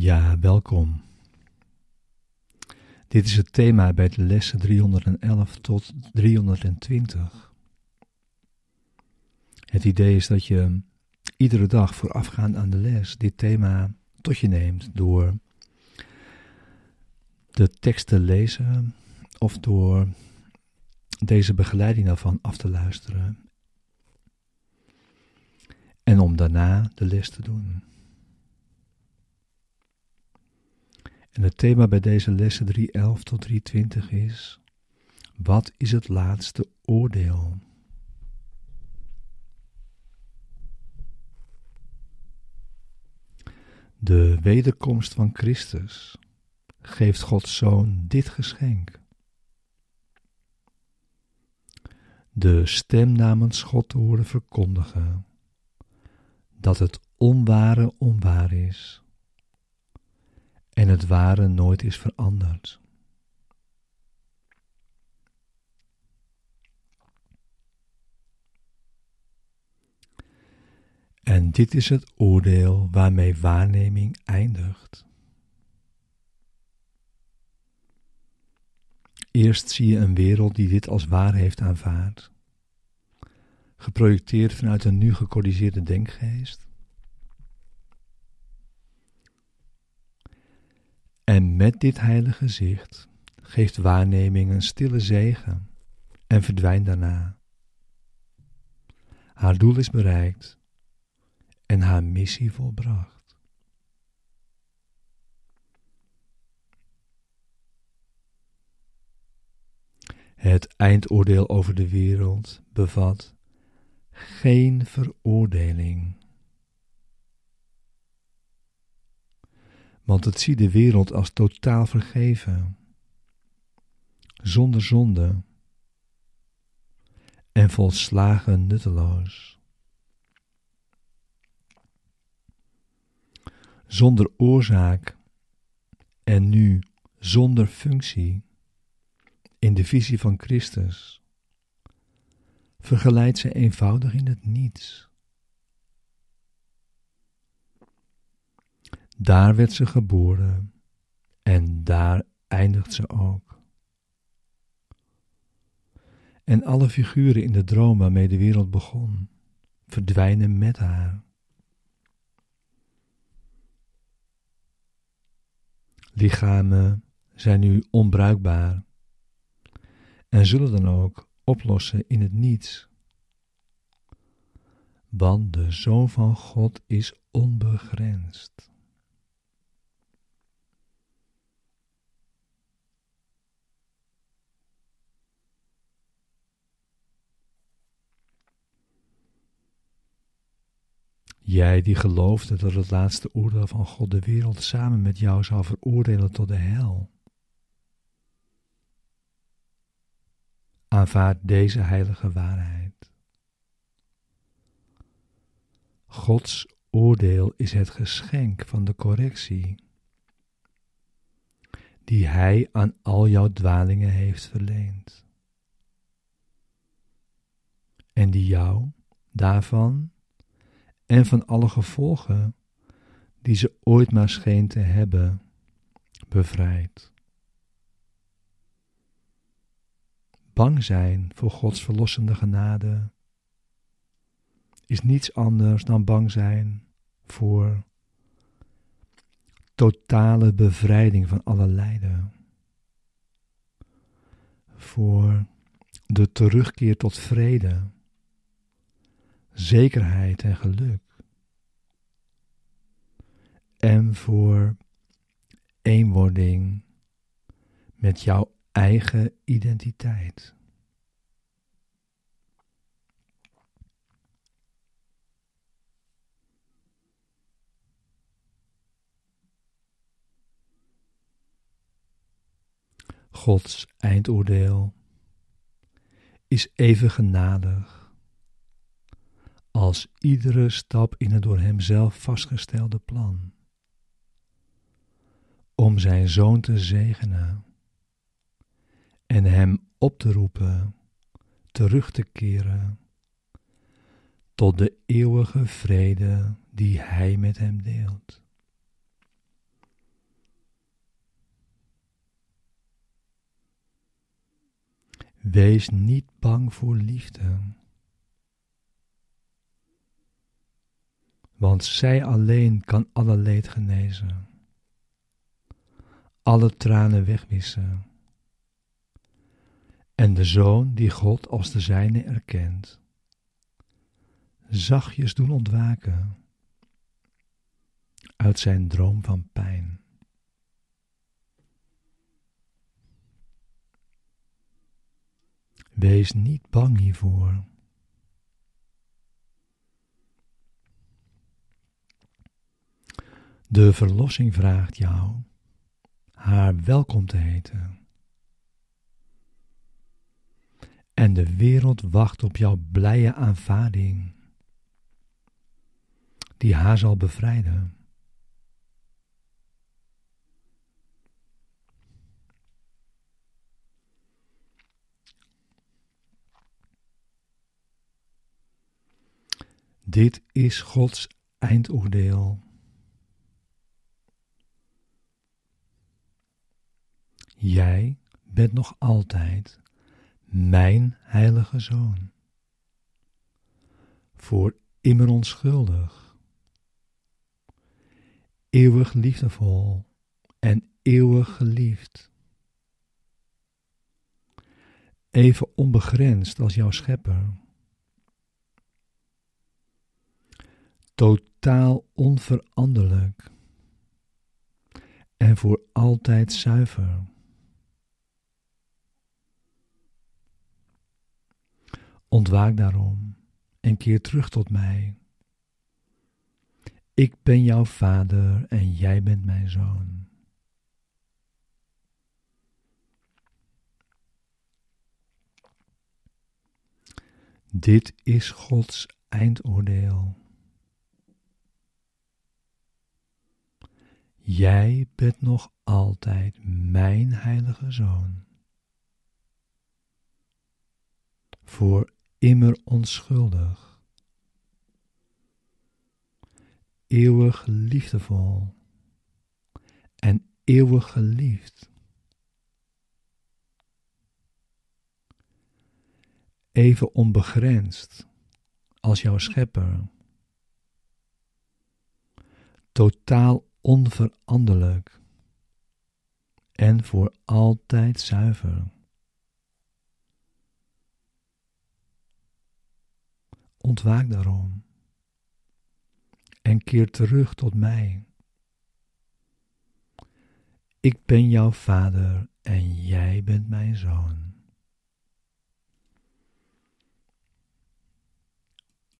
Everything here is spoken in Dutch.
Ja, welkom. Dit is het thema bij de lessen 311 tot 320. Het idee is dat je iedere dag voorafgaand aan de les dit thema tot je neemt door de tekst te lezen of door deze begeleiding daarvan af te luisteren en om daarna de les te doen. En het thema bij deze lessen 311 tot 320 is: Wat is het laatste oordeel? De wederkomst van Christus geeft Gods Zoon dit geschenk. De stem namens God te horen verkondigen dat het onware onwaar is het ware nooit is veranderd. En dit is het oordeel waarmee waarneming eindigt. Eerst zie je een wereld die dit als waar heeft aanvaard, geprojecteerd vanuit een nu gecorrigeerde denkgeest. En met dit heilige zicht geeft waarneming een stille zegen en verdwijnt daarna. Haar doel is bereikt en haar missie volbracht. Het eindoordeel over de wereld bevat geen veroordeling. Want het ziet de wereld als totaal vergeven, zonder zonde. En volslagen nutteloos. Zonder oorzaak. En nu zonder functie. In de visie van Christus. Vergelijkt ze eenvoudig in het niets. Daar werd ze geboren en daar eindigt ze ook. En alle figuren in de droom waarmee de wereld begon, verdwijnen met haar. Lichamen zijn nu onbruikbaar en zullen dan ook oplossen in het niets. Want de Zoon van God is onbegrensd. Jij die geloofde dat het laatste oordeel van God de wereld samen met jou zou veroordelen tot de hel. Aanvaard deze heilige waarheid. Gods oordeel is het geschenk van de correctie die Hij aan al jouw dwalingen heeft verleend. En die jou daarvan en van alle gevolgen die ze ooit maar scheen te hebben, bevrijd. Bang zijn voor Gods verlossende genade is niets anders dan bang zijn voor totale bevrijding van alle lijden, voor de terugkeer tot vrede zekerheid en geluk. En voor eenwording met jouw eigen identiteit. Gods eindoordeel is even genadig als iedere stap in het door hemzelf vastgestelde plan. Om zijn zoon te zegenen en hem op te roepen terug te keren tot de eeuwige vrede die hij met hem deelt. Wees niet bang voor liefde. Want zij alleen kan alle leed genezen, alle tranen wegwissen. En de zoon die God als de zijne erkent, zachtjes doen ontwaken uit zijn droom van pijn. Wees niet bang hiervoor. De verlossing vraagt jou haar welkom te heten. En de wereld wacht op jouw blije aanvaarding, die haar zal bevrijden. Dit is Gods eindoordeel. Jij bent nog altijd mijn heilige zoon. Voor immer onschuldig, eeuwig liefdevol en eeuwig geliefd. Even onbegrensd als jouw schepper. Totaal onveranderlijk en voor altijd zuiver. Ontwaak daarom en keer terug tot mij. Ik ben jouw vader en jij bent mijn zoon. Dit is Gods eindoordeel. Jij bent nog altijd mijn heilige zoon. Voor immer onschuldig, eeuwig liefdevol en eeuwig geliefd. Even onbegrensd als jouw schepper, totaal onveranderlijk en voor altijd zuiver. Ontwaak daarom en keer terug tot mij. Ik ben jouw vader en jij bent mijn zoon.